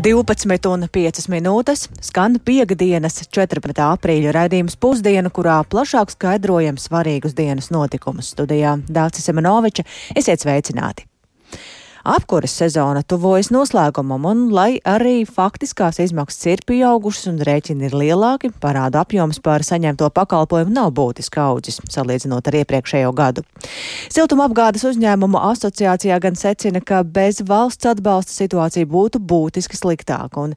12,5 minūtes skan piekdienas 14. aprīļa raidījums pusdiena, kurā plašāk skaidrojam svarīgus dienas notikumus. Studijā Dācis Semenoviča, esiet sveicināti! Apkuras sezona tuvojas noslēgumam, un lai arī faktiskās izmaksas ir pieaugušas un rēķini ir lielāki, parāda apjoms par saņemto pakalpojumu nav būtiski audzis, salīdzinot ar iepriekšējo gadu. Siltumapgādes uzņēmumu asociācijā gan secina, ka bez valsts atbalsta situācija būtu būtiski sliktāka.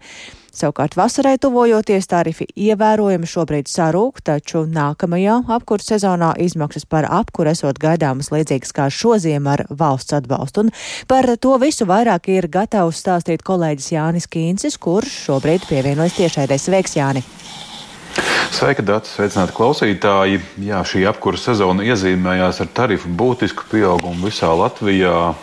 Savukārt vasarai tuvojoties tarifi ievērojami šobrīd sarūk, taču nākamajā apkurs sezonā izmaksas par apkuru esot gaidāmas līdzīgas kā šoziem ar valsts atbalstu. Un par to visu vairāk ir gatavs stāstīt kolēģis Jānis Kīncis, kurš šobrīd pievienojas tiešraidē. Sveiks, Jāni! Sveika, Dārts! Sveicināti klausītāji! Jā, šī apkura sezona iezīmējās ar tarifu būtisku pieaugumu visā Latvijā.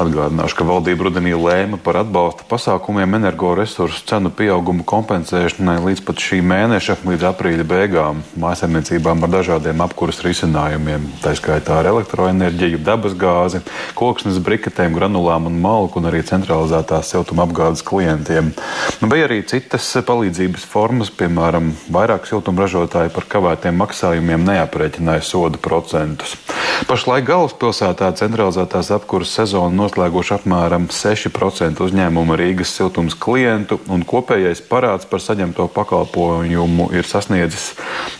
Atgādināšu, ka valdība rudenī lēma par atbalsta pasākumiem energoresursu cenu pieaugumu kompensēšanai līdz pat šī mēneša, līdz aprīļa beigām, mājasemniecībām ar dažādiem apkuras risinājumiem, tā skaitā ar elektroenerģiju, dabasgāzi, koksnes briketēm, granulām un malku, un arī centralizētās siltumapgādes klientiem. Nu, bija arī citas palīdzības formas, piemēram, vairāk siltumražotāji par kavētiem maksājumiem neaprēķināja sodu procentus. Pašlaik galvaspilsētā centralizētās apkuras sezonu noslēguši apmēram 6% uzņēmuma Rīgas siltums klientu, un kopējais parāds par saņemto pakalpojumu ir sasniedzis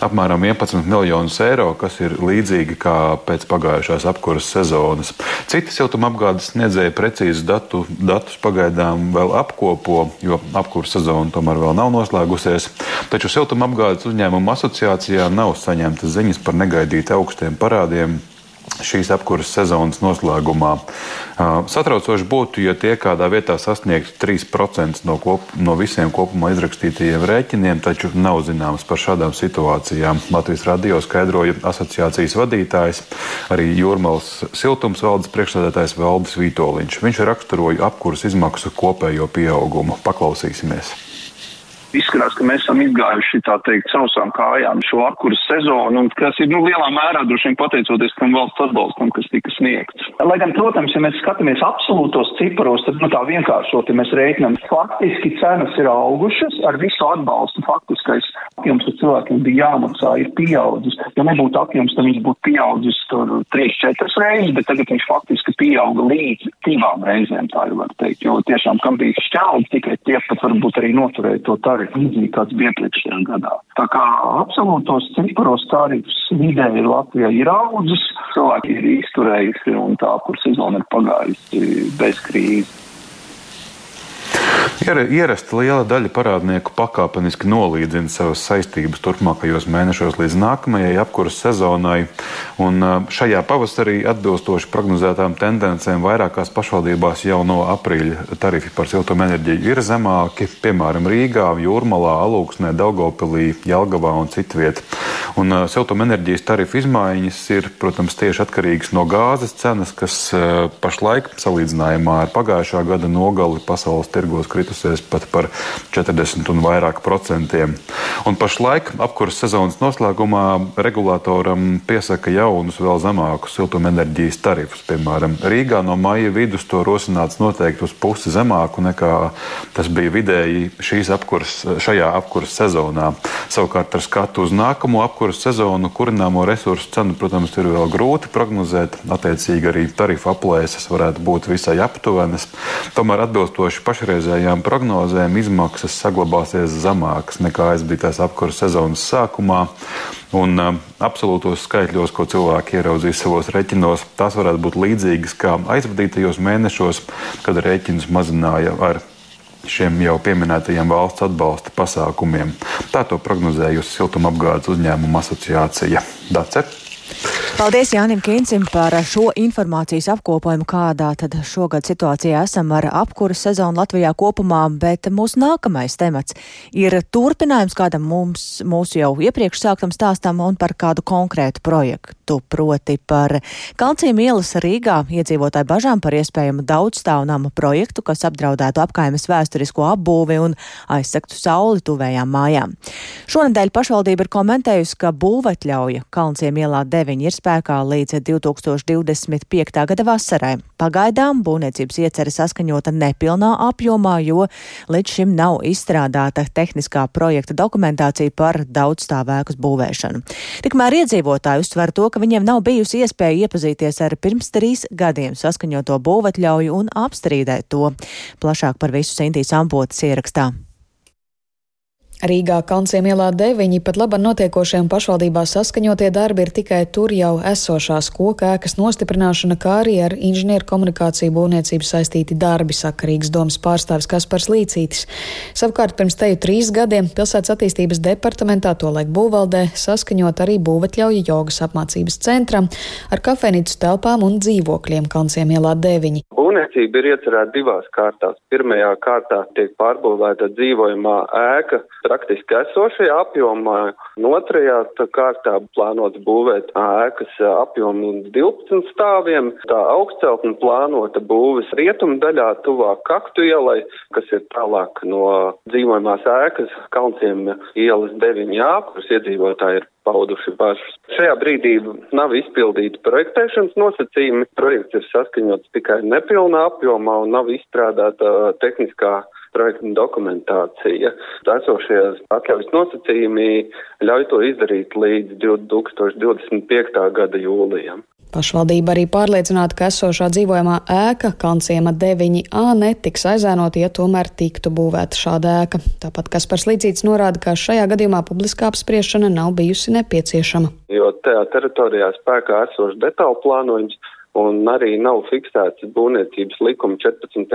apmēram 11 miljonus eiro, kas ir līdzīgi kā pēc pagājušās apkuras sezonas. Citi siltuma apgādes sniedzēja precīzus datu, datus pagaidām vēl apkopo, jo apkuras sezona tomēr vēl nav noslēgusies, taču siltuma apgādes uzņēmumu asociācijā nav saņemtas ziņas par negaidīti augstiem parādiem šīs apkuras sezonas noslēgumā. Satraucoši būtu, ja tie kādā vietā sasniegtu 3% no, kop, no visiem kopumā izrakstītajiem rēķiniem, taču nav zināms par šādām situācijām. Latvijas radio skaidroja asociācijas vadītājs, arī Jūrmālas siltums valdes priekšsēdētājs Valdis Vītoliņš. Viņš raksturoja apkuras izmaksu kopējo pieaugumu. Paklausīsimies! Izskatās, ka mēs esam izgājuši tā teikt sausām kājām šo apkuras sezonu, un kas ir nu, lielā mērā droši vien pateicoties tam valsts atbalstam, kas tika sniegts. Lai gan, protams, ja mēs skatāmies absolūtos ciparos, tad nu, tā vienkāršot, ja mēs rēķinām, faktiski cenas ir augušas ar visu atbalstu. Faktiskais apjoms, kas cilvēkiem bija jāmaksā, ir pieaudzis. Ja nebūtu apjoms, tad viņš būtu pieaudzis tur 3-4 reizes, bet tagad viņš faktiski pieauga līdz divām reizēm, tā jau var teikt, jo tiešām kam bija šķeldi, tikai tie pat varbūt arī noturēja to tarifu tarifu līdzīgi kāds bija iepriekšējā gadā. Tā kā absolūtos ciparos tarifs vidēji Latvijā ir audzis, cilvēki ir izturējuši un tā, kur sezona ir pagājusi bez krīzes. Ierasta liela daļa parādnieku pakāpeniski nolīdzina savas saistības turpmākajos mēnešos līdz nākamajai apkuras sezonai. Un šajā pavasarī atbilstoši prognozētām tendencēm vairākās pašvaldībās jau no aprīļa tarifi par siltumenerģiju ir zemāki, piemēram, Rīgā, Jūrmalā, Alūksnē, Daugopilī, Jelgavā un citviet. Un siltumenerģijas tarifu izmaiņas ir, protams, tieši atkarīgas no gāzes cenas, kas pašlaik salīdzinājumā ar pagājušā gada nogali pasaules tirgos kritus kritusies pat par 40 un vairāk procentiem. Un pašlaik apkuras sezonas noslēgumā regulātoram piesaka jaunus, vēl zemākus siltumenerģijas tarifus. Piemēram, Rīgā no maija vidus to rosināts noteikti uz pusi zemāku nekā tas bija vidēji šīs apkuras, šajā apkuras sezonā. Savukārt ar skatu uz nākamo apkuras sezonu kurināmo resursu cenu, protams, ir vēl grūti prognozēt. Attiecīgi arī tarifu aplēses varētu būt visai aptuvenas. Tomēr atbilstoši pašreizējām prognozēm izmaksas saglabāsies zemākas nekā aizbītās apkuras sezonas sākumā. Un uh, absolūtos skaitļos, ko cilvēki ieraudzīs savos reķinos, tās varētu būt līdzīgas kā aizvadītajos mēnešos, kad rēķinus mazināja ar šiem jau pieminētajiem valsts atbalsta pasākumiem. Tā to prognozējusi Siltumapgādes uzņēmuma asociācija DACE. Paldies Jānim Kīncim par šo informācijas apkopojumu, kādā tad šogad situācijā esam ar apkuras sezonu Latvijā kopumā, bet mūsu nākamais temats ir turpinājums kādam mums, mūsu jau iepriekš sāktam stāstam un par kādu konkrētu projektu, proti par Kalciem ielas Rīgā iedzīvotāju bažām par iespējamu daudzstāvnama projektu, kas apdraudētu apkaimes vēsturisko apbūvi un aizsektu sauli tuvējām mājām. Šonadēļ pašvaldība ir komentējusi, ka būvatļauja Kalciem ielā 9 ir spēkā līdz 2025. gada vasarai. Pagaidām būvniecības iecerē saskaņota nepilnā apjomā, jo līdz šim nav izstrādāta tehniskā projekta dokumentācija par daudzstāvēkus būvēšanu. Tikmēr iedzīvotāji uztver to, ka viņiem nav bijusi iespēja iepazīties ar pirms trīs gadiem saskaņoto būvatļauju un apstrīdēt to. Plašāk par visu Sintīs Ampotas ierakstā. Rīgā Kalnciem ielā 9 pat laba notiekošajām pašvaldībā saskaņotie darbi ir tikai tur jau esošās koka ēkas nostiprināšana, kā arī ar inženieru komunikāciju būvniecību saistīti darbi, saka Rīgas domas pārstāvis Kaspars Līcītis. Savukārt pirms teju trīs gadiem pilsētas attīstības departamentā, tolaik būvvaldē, saskaņot arī būvatļauja jogas apmācības centram ar kafejnīcu telpām un dzīvokļiem Kalnciem ielā 9. Būvniecība ir iecerēta divās kārtās. Pirmajā kārtā tiek pārbūvēta dzīvojamā ēka praktiski esošajā apjomā. Un otrajā kārtā plānots būvēt ēkas apjomu 12 stāviem. Tā augstceltne plānota būves rietumu daļā tuvāk kaktu ielai, kas ir tālāk no dzīvojamās ēkas Kalnciem ielas 9A, kuras iedzīvotāji ir pauduši bažas. Šajā brīdī nav izpildīti projektēšanas nosacījumi. Projekts ir saskaņots tikai nepilnā apjomā un nav izstrādāta tehniskā projekta dokumentācija. Esošie atļaujas nosacījumi ļauj to izdarīt līdz 2025. gada jūlijam. Pašvaldība arī pārliecināta, ka esošā dzīvojamā ēka Kanciema 9A netiks aizēnota, ja tomēr tiktu būvēta šāda ēka. Tāpat Kaspars Līdzīts norāda, ka šajā gadījumā publiskā apspriešana nav bijusi nepieciešama. Jo tajā teritorijā spēkā esošs detālu plānojums un arī nav fiksēts būvniecības likuma 14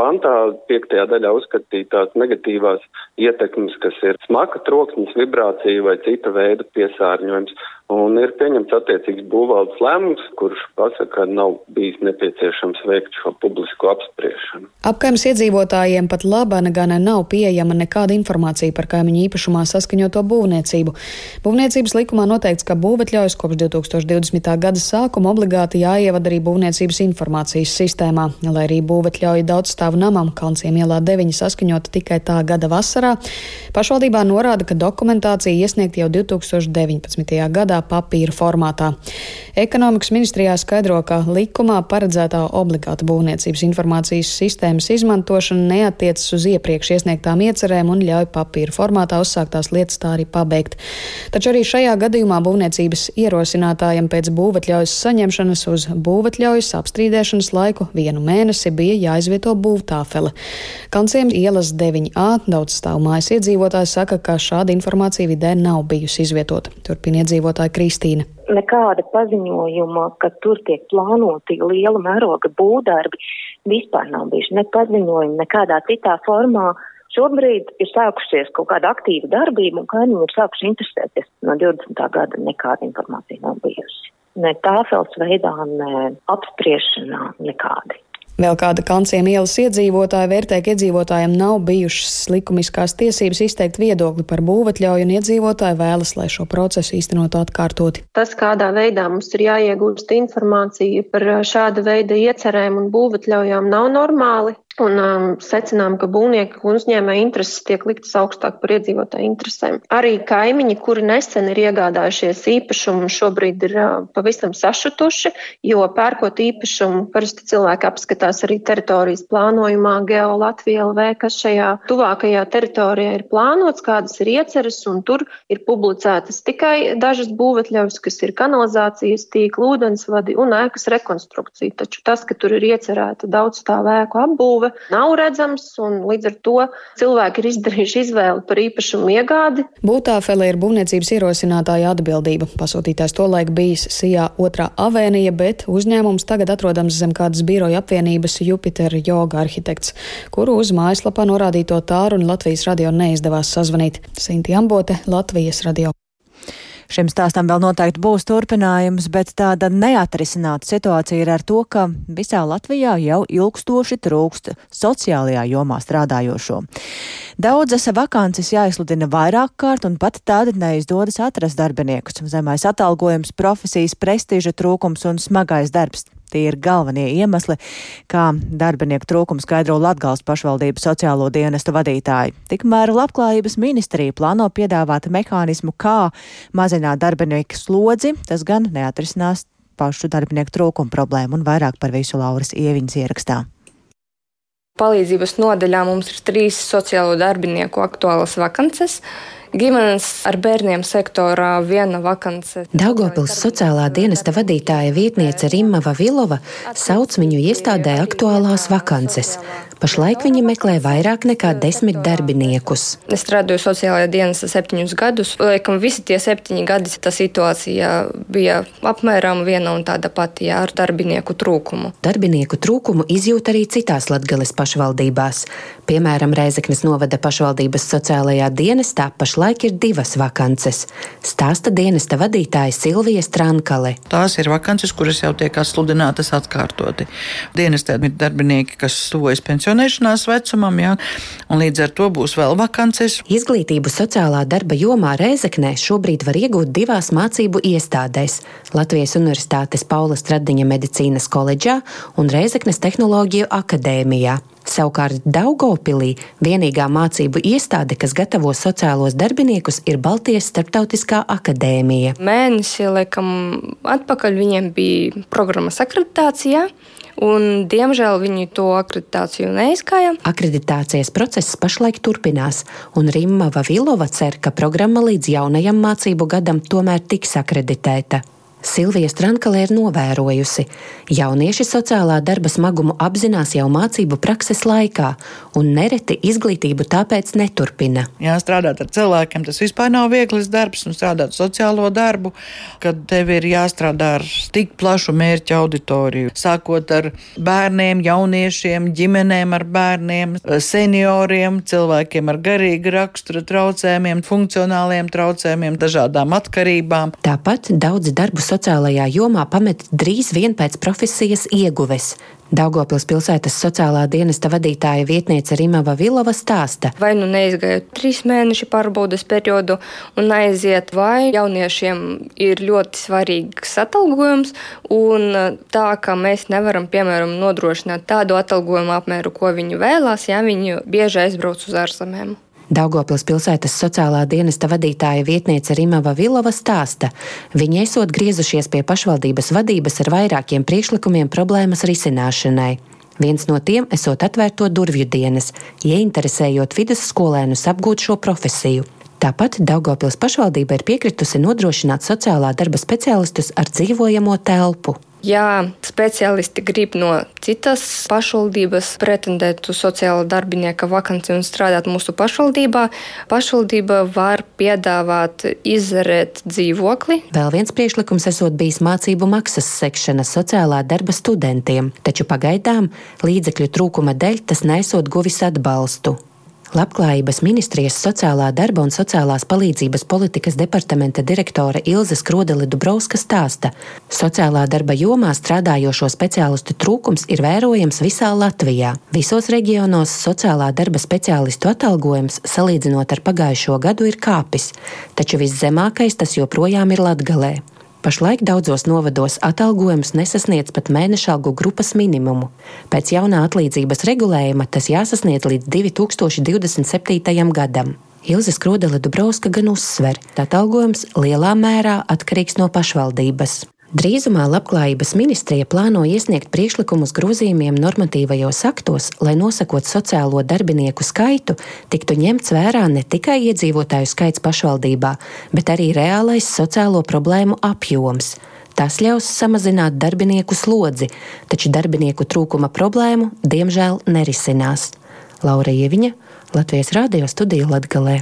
pantā, piektajā daļā uzskatītās negatīvās ietekmes, kas ir smaka troksnis, vibrācija vai cita veida piesārņojums un ir pieņemts attiecīgs būvvaldes lēmums, kurš pasaka, ka nav bijis nepieciešams veikt šo publisko apspriešanu. Apkaimes iedzīvotājiem pat labana gan nav pieejama nekāda informācija par kaimiņu īpašumā saskaņoto būvniecību. Būvniecības likumā noteikts, ka būvetļaujas kopš 2020. gada sākuma obligāti jāievada arī būvniecības informācijas sistēmā, lai arī būvetļauja daudzstāvu namam Kalnciem ielā 9 saskaņota tikai tā gada vasarā. Pašvaldībā norāda, ka dokumentācija iesniegta jau 2019. gadā papīra formātā. Ekonomikas ministrijā skaidro, ka likumā paredzētā obligāta būvniecības informācijas sistēmas izmantošana neatiecas uz iepriekš iesniegtām iecerēm un ļauj papīra formātā uzsāktās lietas tā arī pabeigt. Taču arī šajā gadījumā būvniecības ierosinātājiem pēc būvatļaujas saņemšanas uz būvatļaujas apstrīdēšanas laiku vienu mēnesi bija jāizvieto būvtāfele. Kanciem ielas 9A daudz stāv mājas iedzīvotāji saka, ka šāda informācija vidē nav bijusi izvietota. Turpin iedzīvotāji skolotāja Kristīna. Nekāda paziņojuma, ka tur tiek plānoti liela mēroga būvdarbi, vispār nav bijuši ne paziņojumi, nekādā citā formā. Šobrīd ir sākusies kaut kāda aktīva darbība, un kaimiņi ir sākuši interesēties. No 20. gada nekāda informācija nav bijusi. Ne tāfels veidā, ne apspriešanā, nekādi. Vēl kāda kanciem ielas iedzīvotāja vērtē, ka iedzīvotājiem nav bijušas likumiskās tiesības izteikt viedokli par būvatļauju, un iedzīvotāji vēlas, lai šo procesu īstenot atkārtoti. Tas, kādā veidā mums ir jāiegūst informācija par šāda veida iecerēm un būvatļaujām, nav normāli. Un um, secinām, ka būvnieka un uzņēmēja intereses tiek liktas augstāk par iedzīvotāju interesēm. Arī kaimiņi, kuri nesen ir iegādājušies īpašumu, šobrīd ir uh, pavisam sašutuši, jo pērkot īpašumu, parasti cilvēki apskatās arī teritorijas plānojumā, Geo Latvija LV, kas šajā tuvākajā teritorijā ir plānots, kādas ir ieceres, un tur ir publicētas tikai dažas būvetļaus, kas ir kanalizācijas tīkla, ūdensvadi un ēkas rekonstrukcija. Taču tas, ka tur ir iecerēta daudz stāvu ēku apbūve, guve nav redzams, un līdz ar to cilvēki ir izdarījuši izvēli par īpašumu iegādi. Būtāfele ir būvniecības ierosinātāja atbildība. Pasūtītājs tolaik bijis Sijā otrā avēnija, bet uzņēmums tagad atrodams zem kādas biroja apvienības Jupiter Yoga arhitekts, kuru uz mājaslapā norādīto tāru un Latvijas radio neizdevās sazvanīt. Sinti Ambote, Latvijas radio. Šim stāstam vēl noteikti būs turpinājums, bet tāda neatrisināta situācija ir ar to, ka visā Latvijā jau ilgstoši trūkst sociālajā jomā strādājošo. Daudzas vakances jāizsludina vairāk kārt, un pat tādi neizdodas atrast darbiniekus. Zemais atalgojums, profesijas prestiža trūkums un smagais darbs tie ir galvenie iemesli, kā darbinieku trūkumu skaidro Latgals pašvaldības sociālo dienestu vadītāji. Tikmēr Labklājības ministrija plāno piedāvāt mehānismu, kā mazināt darbinieku slodzi, tas gan neatrisinās pašu darbinieku trūkumu problēmu un vairāk par visu Lauras Ieviņas ierakstā. Palīdzības nodaļā mums ir trīs sociālo darbinieku aktuālas vakances. Ģimenes ar bērniem sektorā viena vakance. Daugopils sociālā dienesta vadītāja vietniece Rimma Vavilova sauc viņu iestādē aktuālās vakances. Pašlaik viņi meklē vairāk nekā desmit darbiniekus. Es strādāju sociālajā dienestā septiņus gadus. Liekam, visi tie septiņi gadi tā situācija bija apmēram viena un tāda pati jā, ar darbinieku trūkumu. Darbinieku trūkumu izjūt arī citās Latgales pašvaldībās. Piemēram, Reizeknas novada pašvaldības sociālajā dienestā pašlaik ir divas vakances. Stāsta dienesta vadītāja Silvija Strankale. Tās ir vakances, kuras jau tiek atsludinātas atkārtoti. Dienestā ir darbinieki, kas tuvojas pensionēšanās vecumam, jā, un līdz ar to būs vēl vakances. Izglītību sociālā darba jomā Rēzeknē šobrīd var iegūt divās mācību iestādēs - Latvijas Universitātes Paula Stradiņa medicīnas koledžā un Rēzeknes tehnoloģiju akadēmijā. Savukārt Daugopilī vienīgā mācību iestāde, kas gatavo sociālos darbiniekus, ir Baltijas Startautiskā akadēmija. Mēnesi, laikam, atpakaļ viņiem bija programmas akreditācijā. Un, diemžēl viņi to akreditāciju neizgāja. Akreditācijas process pašlaik turpinās, un Rimma Vavilova cer, ka programma līdz jaunajam mācību gadam tomēr tiks akreditēta. Silvija Strankalē ir novērojusi, jaunieši sociālā darba smagumu apzinās jau mācību prakses laikā, un nereti izglītību tāpēc neturpina. Jā, strādāt ar cilvēkiem tas vispār nav viegls darbs, un strādāt sociālo darbu, kad tev ir jāstrādā ar tik plašu mērķu auditoriju. Sākot ar bērniem, jauniešiem, ģimenēm ar bērniem, senioriem, cilvēkiem ar garīgu rakstura traucējumiem, funkcionāliem traucējumiem, dažādām atkarībām. Tāpat daudz darbu sociālajā jomā pamet drīz vien pēc profesijas ieguves. Daugopils pilsētas sociālā dienesta vadītāja vietniece Rimava Vilova stāsta. Vai nu neizgāja trīs mēnešu pārbaudas periodu un aiziet, vai jauniešiem ir ļoti svarīgs atalgojums, un tā, ka mēs nevaram, piemēram, nodrošināt tādu atalgojumu apmēru, ko viņi vēlās, ja viņi bieži aizbrauc uz ārzemēm. Daugopils pilsētas sociālā dienesta vadītāja vietniece Rimava Vilova stāsta, viņi esot griezušies pie pašvaldības vadības ar vairākiem priekšlikumiem problēmas risināšanai. Viens no tiem esot atvērto durvju dienas, ieinteresējot vidusskolēnus apgūt šo profesiju. Tāpat Daugopils pašvaldība ir piekritusi nodrošināt sociālā darba speciālistus ar dzīvojamo telpu. Ja speciālisti grib no citas pašvaldības pretendēt uz sociāla darbinieka vakanci un strādāt mūsu pašvaldībā, pašvaldība var piedāvāt izrēt dzīvokli. Vēl viens priekšlikums esot bijis mācību maksas sekšana sociālā darba studentiem, taču pagaidām līdzekļu trūkuma dēļ tas nesot guvis atbalstu. Labklājības ministrijas sociālā darba un sociālās palīdzības politikas departamenta direktore Ilze Skrodeli Dubrovska stāsta, sociālā darba jomā strādājošo speciālistu trūkums ir vērojams visā Latvijā. Visos reģionos sociālā darba speciālistu atalgojums salīdzinot ar pagājušo gadu ir kāpis, taču viszemākais tas joprojām ir Latgalē. Pašlaik daudzos novados atalgojums nesasniedz pat mēneša algu grupas minimumu. Pēc jaunā atlīdzības regulējuma tas jāsasniedz līdz 2027. gadam. Ilze Skrodele Dubrovska gan uzsver, ka atalgojums lielā mērā atkarīgs no pašvaldības. Drīzumā Labklājības ministrija plāno iesniegt priekšlikumus grozījumiem normatīvajos aktos, lai nosakot sociālo darbinieku skaitu, tiktu ņemts vērā ne tikai iedzīvotāju skaits pašvaldībā, bet arī reālais sociālo problēmu apjoms. Tas ļaus samazināt darbinieku slodzi, taču darbinieku trūkuma problēmu diemžēl nerisinās. Laura Ieviņa, Latvijas Rādio studija Latgalē.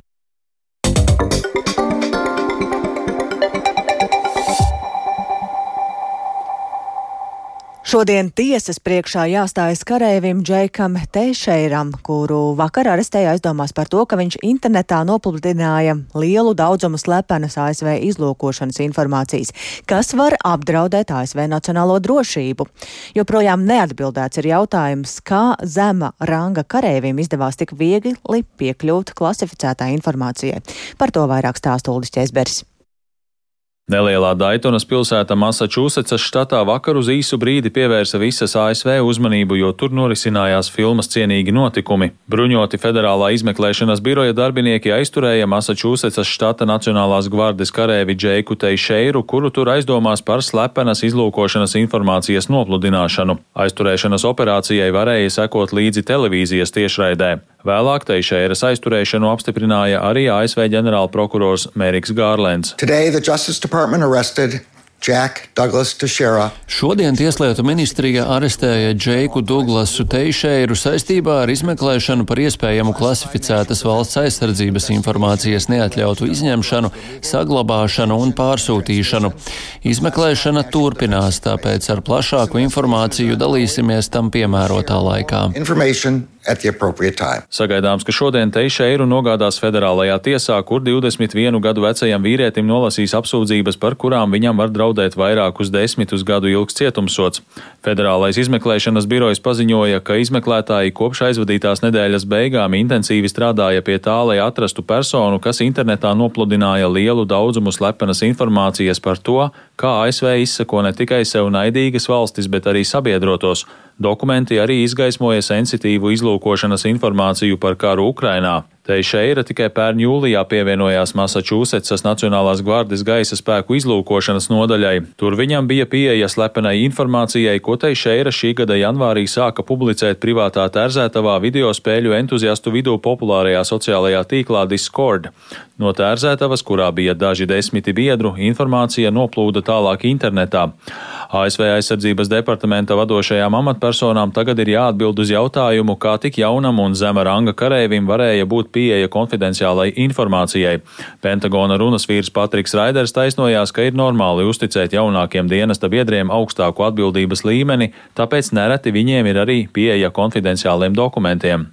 Šodien tiesas priekšā jāstājas karēvim Džeikam Teišeiram, kuru vakar arestēja aizdomās par to, ka viņš internetā nopludināja lielu daudzumu slepenas ASV izlūkošanas informācijas, kas var apdraudēt ASV nacionālo drošību. Joprojām neatbildēts ir jautājums, kā zema ranga karēvim izdevās tik viegli piekļūt klasificētā informācijai. Par to vairāk stāsta Uldis Česbergs. Nelielā Daitonas pilsēta Massachusettsas štatā vakar uz īsu brīdi pievērsa visas ASV uzmanību, jo tur norisinājās filmas cienīgi notikumi. Bruņoti federālā izmeklēšanas biroja darbinieki aizturēja Massachusettsas štata Nacionālās gvardes karēvi Džeiku Teišeiru, kuru tur aizdomās par slepenas izlūkošanas informācijas nopludināšanu. Aizturēšanas operācijai varēja sekot līdzi televīzijas tiešraidē. Vēlāk Teišēras aizturēšanu apstiprināja arī ASV ģenerālprokurors Meriks Gārlēns. Jack Douglas Teixeira. Šodien Tieslietu ministrija arestēja Džeiku Douglasu Teixeiru saistībā ar izmeklēšanu par iespējamu klasificētas valsts aizsardzības informācijas neatļautu izņemšanu, saglabāšanu un pārsūtīšanu. Izmeklēšana turpinās, tāpēc ar plašāku informāciju dalīsimies tam piemērotā laikā. Sagaidāms, ka šodien Teišeiru nogādās federālajā tiesā, kur 21 gadu vecajam vīrietim nolasīs apsūdzības, par kurām viņam var draudēt vairākus desmitus gadu ilgs cietumsots. Federālais izmeklēšanas birojs paziņoja, ka izmeklētāji kopš aizvadītās nedēļas beigām intensīvi strādāja pie tā, lai atrastu personu, kas internetā nopludināja lielu daudzumu slepenas informācijas par to, kā ASV izsako ne tikai sev naidīgas valstis, bet arī sabiedrotos. Dokumenti arī izgaismoja sensitīvu izlūkošanas informāciju par karu Ukrainā. Teišeira tikai pērn jūlijā pievienojās Massachusettsas Nacionālās gvardes gaisa spēku izlūkošanas nodaļai. Tur viņam bija pieeja slepenai informācijai, ko Teišeira šī gada janvārī sāka publicēt privātā tērzētavā video spēļu entuziastu vidū populārajā sociālajā tīklā Discord. No tērzētavas, kurā bija daži desmiti biedru, informācija noplūda tālāk internetā. ASV aizsardzības departamenta vadošajām amatpersonām tagad ir jāatbild uz jautājumu, kā tik jaunam un zema ranga karēvim varēja būt pieeja konfidenciālai informācijai. Pentagona runas vīrs Patriks Raiders taisnojās, ka ir normāli uzticēt jaunākiem dienesta biedriem augstāku atbildības līmeni, tāpēc nereti viņiem ir arī pieeja konfidenciāliem dokumentiem.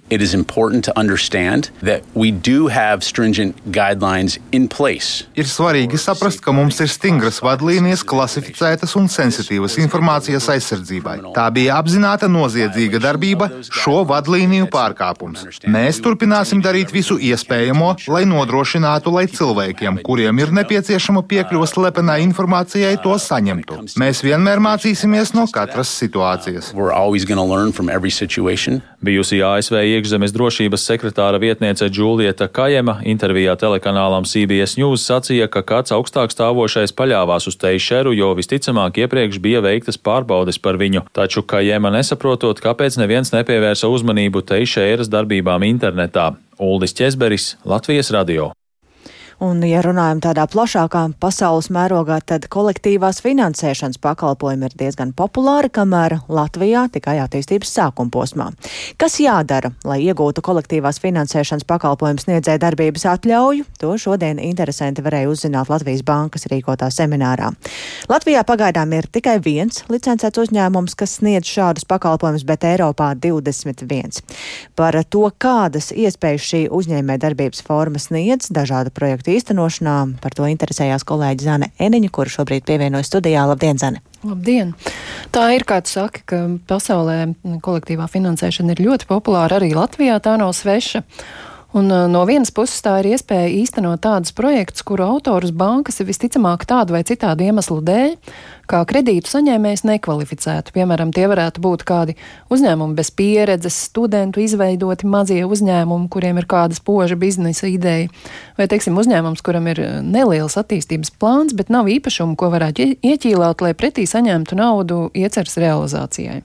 Ir svarīgi saprast, ka mums ir stingras vadlīnijas, klasificētas un sensitīvas informācijas aizsardzībai. Tā bija apzināta noziedzīga darbība, šo vadlīniju pārkāpums. Mēs turpināsim darīt darīt visu iespējamo, lai nodrošinātu, lai cilvēkiem, kuriem ir nepieciešama piekļuva slepenai informācijai, to saņemtu. Mēs vienmēr mācīsimies no katras situācijas. Bijusī ASV iekšzemes drošības sekretāra vietniece Džulieta Kajema intervijā telekanālam CBS News sacīja, ka kāds augstāk stāvošais paļāvās uz Teišeru, jo visticamāk iepriekš bija veiktas pārbaudes par viņu. Taču Kajema nesaprotot, kāpēc neviens nepievērsa uzmanību Teišeras darbībām internetā. Uldis Česberis, Latvijas radio. Un, ja runājam tādā plašākā pasaules mērogā, tad kolektīvās finansēšanas pakalpojumi ir diezgan populāri, kamēr Latvijā tikai attīstības sākuma posmā. Kas jādara, lai iegūtu kolektīvās finansēšanas pakalpojumu sniedzēja darbības atļauju? To šodien interesanti varēja uzzināt Latvijas bankas rīkotā seminārā. Latvijā pagaidām ir tikai viens licencēts uzņēmums, kas sniedz šādus pakalpojumus, bet Eiropā 21. Par to, kādas iespējas šī uzņēmē darbības forma sniedz dažādu projektu īstenošanā. Par to interesējās kolēģi Zane Eniņa, kura šobrīd pievienojas studijā. Labdien, Zane! Labdien! Tā ir, kā tu saki, ka pasaulē kolektīvā finansēšana ir ļoti populāra, arī Latvijā tā nav sveša. Un, uh, no vienas puses tā ir iespēja īstenot tādus projektus, kuru autorus bankas ir visticamāk tādu vai citādu iemeslu dēļ, kā kredītu saņēmējs nekvalificētu. Piemēram, tie varētu būt kādi uzņēmumi bez pieredzes, studentu izveidoti mazie uzņēmumi, kuriem ir kāda spoža biznesa ideja, vai, teiksim, uzņēmums, kuram ir uh, neliels attīstības plāns, bet nav īpašumu, ko varētu ieķīlāt, lai pretī saņemtu naudu ieceras realizācijai.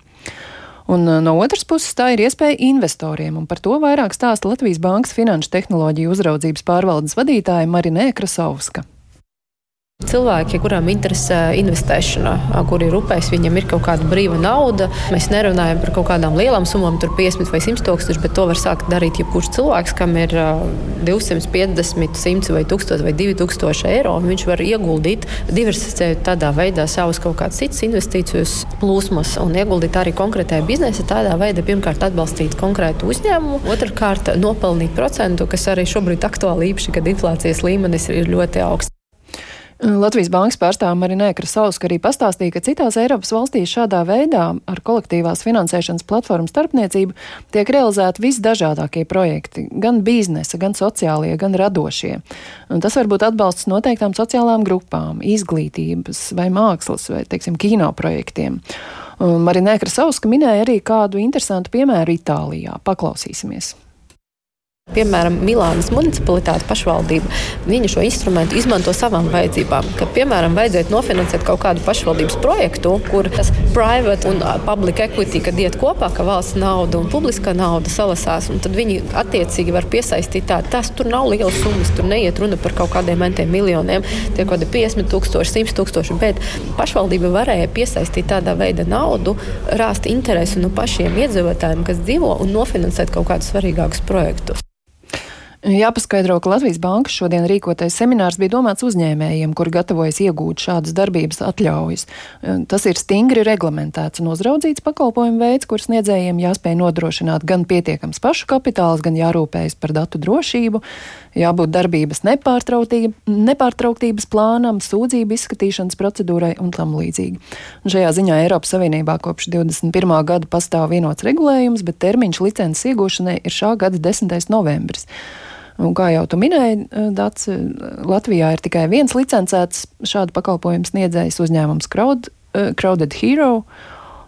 Un uh, no otras puses tā ir iespēja investoriem, un par to vairāk stāsta Latvijas Bankas finanšu tehnoloģiju uzraudzības pārvaldes vadītāja Marinē Krasovska. Cilvēki, kuriem interesē investēšana, kur ir upēs, viņam ir kaut kāda brīva nauda. Mēs nerunājam par kaut kādām lielām summām, tur 50 vai 100 tūkstoši, bet to var sākt darīt jebkurš cilvēks, kam ir 250, 100 vai 1000 vai 2000 eiro. Viņš var ieguldīt, diversificēt tādā veidā savus kaut kādas citas investīcijas plūsmas un ieguldīt arī konkrētajā biznesā. Tādā veidā pirmkārt atbalstīt konkrētu uzņēmumu, otrkārt nopelnīt procentu, kas arī šobrīd aktuāli īpaši, kad inflācijas līmenis ir ļoti augsts. Latvijas bankas pārstāvja Marina Krasauska arī pastāstīja, ka citās Eiropas valstīs šādā veidā ar kolektīvās finansēšanas platformu starpniecību tiek realizēti visdažādākie projekti - gan biznesa, gan sociālie, gan radošie. Un tas var būt atbalsts noteiktām sociālām grupām, izglītības vai mākslas vai, teiksim, kino projektiem. Marina Krasauska minēja arī kādu interesantu piemēru Itālijā. Paklausīsimies! Piemēram, Milānas municipalitāte pašvaldība, viņa šo instrumentu izmanto savām vajadzībām. Kad, piemēram, vajadzētu nofinansēt kaut kādu pašvaldības projektu, kur tas private un public equity, kad iet kopā, ka valsts nauda un publiskā nauda salasās, tad viņi attiecīgi var piesaistīt tādu. Tas tur nav liels summas, tur neiet runa par kaut kādiem mentiem miljoniem, tie kaut kādi 50 tūkstoši, 100 tūkstoši, bet pašvaldība varēja piesaistīt tādā veidā naudu, rāst interesi no pašiem iedzīvotājiem, kas dzīvo un nofinansēt kaut kādus svarīgākus projektus. Jāpaskaidro, ka Latvijas Bankas šodien rīkotais seminārs bija domāts uzņēmējiem, kuri gatavojas iegūt šādas darbības atļaujas. Tas ir stingri reglamentēts un uzraudzīts pakalpojumu veids, kur sniedzējiem jāspēj nodrošināt gan pietiekams pašu kapitāls, gan jārūpējas par datu drošību, jābūt darbības nepārtrauktības plānam, sūdzību izskatīšanas procedūrai un tam līdzīgi. Un šajā ziņā Eiropas Savienībā kopš 21. gada pastāv vienots regulējums, bet termiņš licences iegūšanai ir šā gada 10. novembris. Un, kā jau tu minēji, eh, Dats, eh, Latvijā ir tikai viens licencēts šādu pakalpojumu sniedzējs uzņēmums Crowd, uh, Crowded Hero.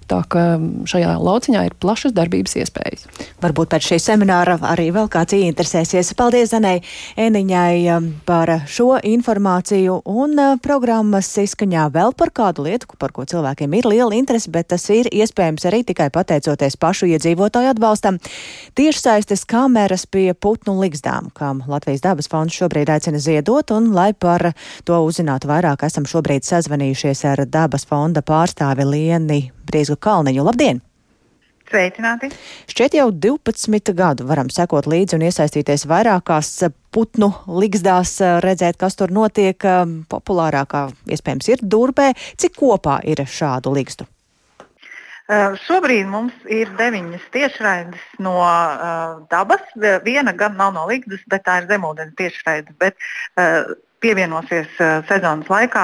Tā ka šajā lauciņā ir plašas darbības iespējas. Varbūt pēc šī semināra arī vēl kāds ieinteresēsies. Paldies Zanai Eniņai um, par šo informāciju un uh, programmas izskaņā vēl par kādu lietu, par ko cilvēkiem ir liela interese, bet tas ir iespējams arī tikai pateicoties pašu iedzīvotāju atbalstam. Tiešsaistes kameras pie putnu ligzdām, kam Latvijas dabas fonds šobrīd aicina ziedot, un lai par to uzzinātu vairāk, esam šobrīd sazvanījušies ar dabas fonda pārstāvi Lieni Priesku Kalniņu. Labdien! Sveicināti! Šķiet jau 12 gadu varam sekot līdzi un iesaistīties vairākās putnu ligzdās, redzēt, kas tur notiek. Populārākā iespējams ir durbē. Cik kopā ir šādu ligstu? Uh, šobrīd mums ir deviņas tiešraides no uh, dabas. Viena gan nav no ligzdas, bet tā ir zemūdens tiešraide. Bet, uh, pievienosies uh, sezonas laikā,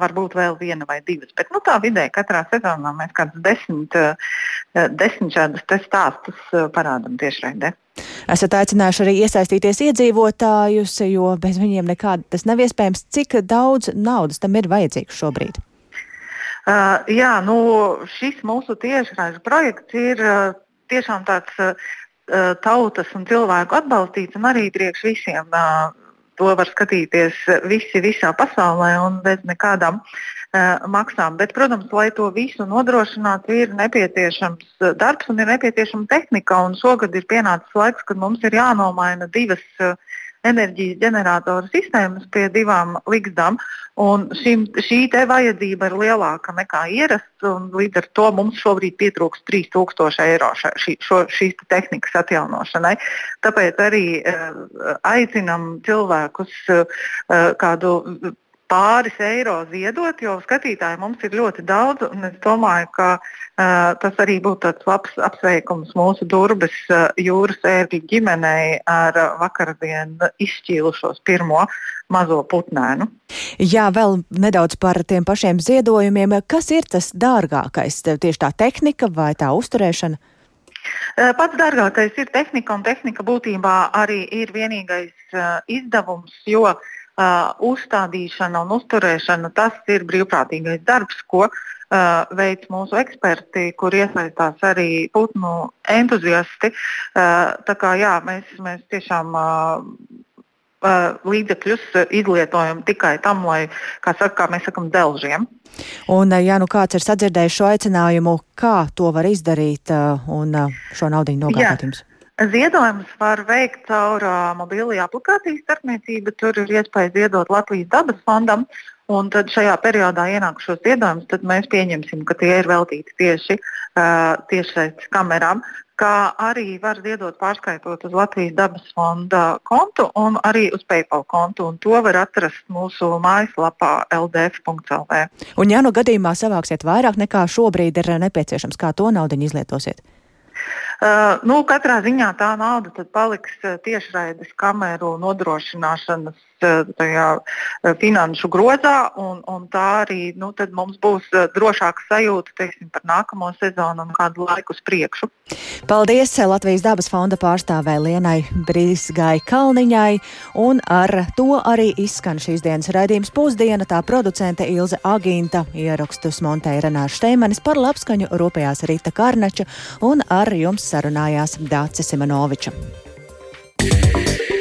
varbūt vēl viena vai divas. Bet nu, tā vidēji katrā sezonā mēs kādus desmit, uh, desmit šādus stāstus parādām tiešraidē. Esat aicinājuši arī iesaistīties iedzīvotājus, jo bez viņiem nekāda tas nav iespējams. Cik daudz naudas tam ir vajadzīgs šobrīd? Uh, jā, nu, šis mūsu tiešraidžu projekts ir uh, tiešām tāds uh, tautas un cilvēku atbalstīts un arī priekš visiem. Uh, to var skatīties visi visā pasaulē un bez nekādām uh, maksām. Bet, protams, lai to visu nodrošinātu, ir nepieciešams darbs un ir nepieciešama tehnika. Un šogad ir pienācis laiks, kad mums ir jānomaina divas uh, enerģijas ģeneratoru sistēmas pie divām ligzdām. Šim, šī vajadzība ir lielāka nekā ierasts, un līdz ar to mums šobrīd pietrūks 3000 eiro šī, šo, šīs te tehnikas atjaunošanai. Tāpēc arī uh, aicinam cilvēkus uh, kādu pāris eiro ziedot, jo skatītāji mums ir ļoti daudz. Es domāju, ka uh, tas arī būtu tāds labs apsveikums mūsu durvis uh, jūras ērgļu ģimenei ar uh, vakardien izšķīlušos pirmo mazo putnēnu. Jā, vēl nedaudz par tiem pašiem ziedojumiem. Kas ir tas dārgākais? Tieši tā tehnika vai tā uzturēšana? Pats dārgākais ir tehnika, un tehnika būtībā arī ir vienīgais uh, izdevums, jo uh, uh, uzstādīšana un uzturēšana tas ir brīvprātīgais darbs, ko uh, veic mūsu eksperti, kur iesaistās arī putnu entuziasti. Uh, tā kā jā, mēs, mēs tiešām uh, līdzekļus izlietojam tikai tam, lai, kā, saka, kā mēs sakam, delžiem. Un, ja nu kāds ir sadzirdējis šo aicinājumu, kā to var izdarīt un šo naudu nogādāt jums? Ziedojumus var veikt caur uh, mobilajā aplikācijas starpniecību. Tur ir iespēja ziedot Latvijas dabas fondam. Un tad šajā periodā ienākušos ziedojumus mēs pieņemsim, ka tie ir veltīti tieši uh, tiešsaistes kamerām, kā arī var ziedot pārskaitot uz Latvijas dabas fonda kontu un arī uz PayPal kontu. To var atrast mūsu mājaslapā ldf.lv. Un ja nu gadījumā savāksiet vairāk nekā šobrīd ir nepieciešams, kā to naudu izlietosiet? Uh, nu, katrā ziņā tā nauda paliks uh, tiešraides kameru nodrošināšanas tajā finanšu grozā, un, un tā arī nu, mums būs drošāka sajūta teiksim, par nākamo sezonu un kādu laiku uz priekšu. Paldies Latvijas dabas fonda pārstāvē Lienai Brīsgai Kalniņai, un ar to arī izskan šīs dienas raidījums pusdiena. Tā producente Ilze Agīnta ierakstus montēja Renāša Steimanis par labskaņu rūpējās Rita Karnača un ar jums sarunājās Dācis Simonoviča. Yeah.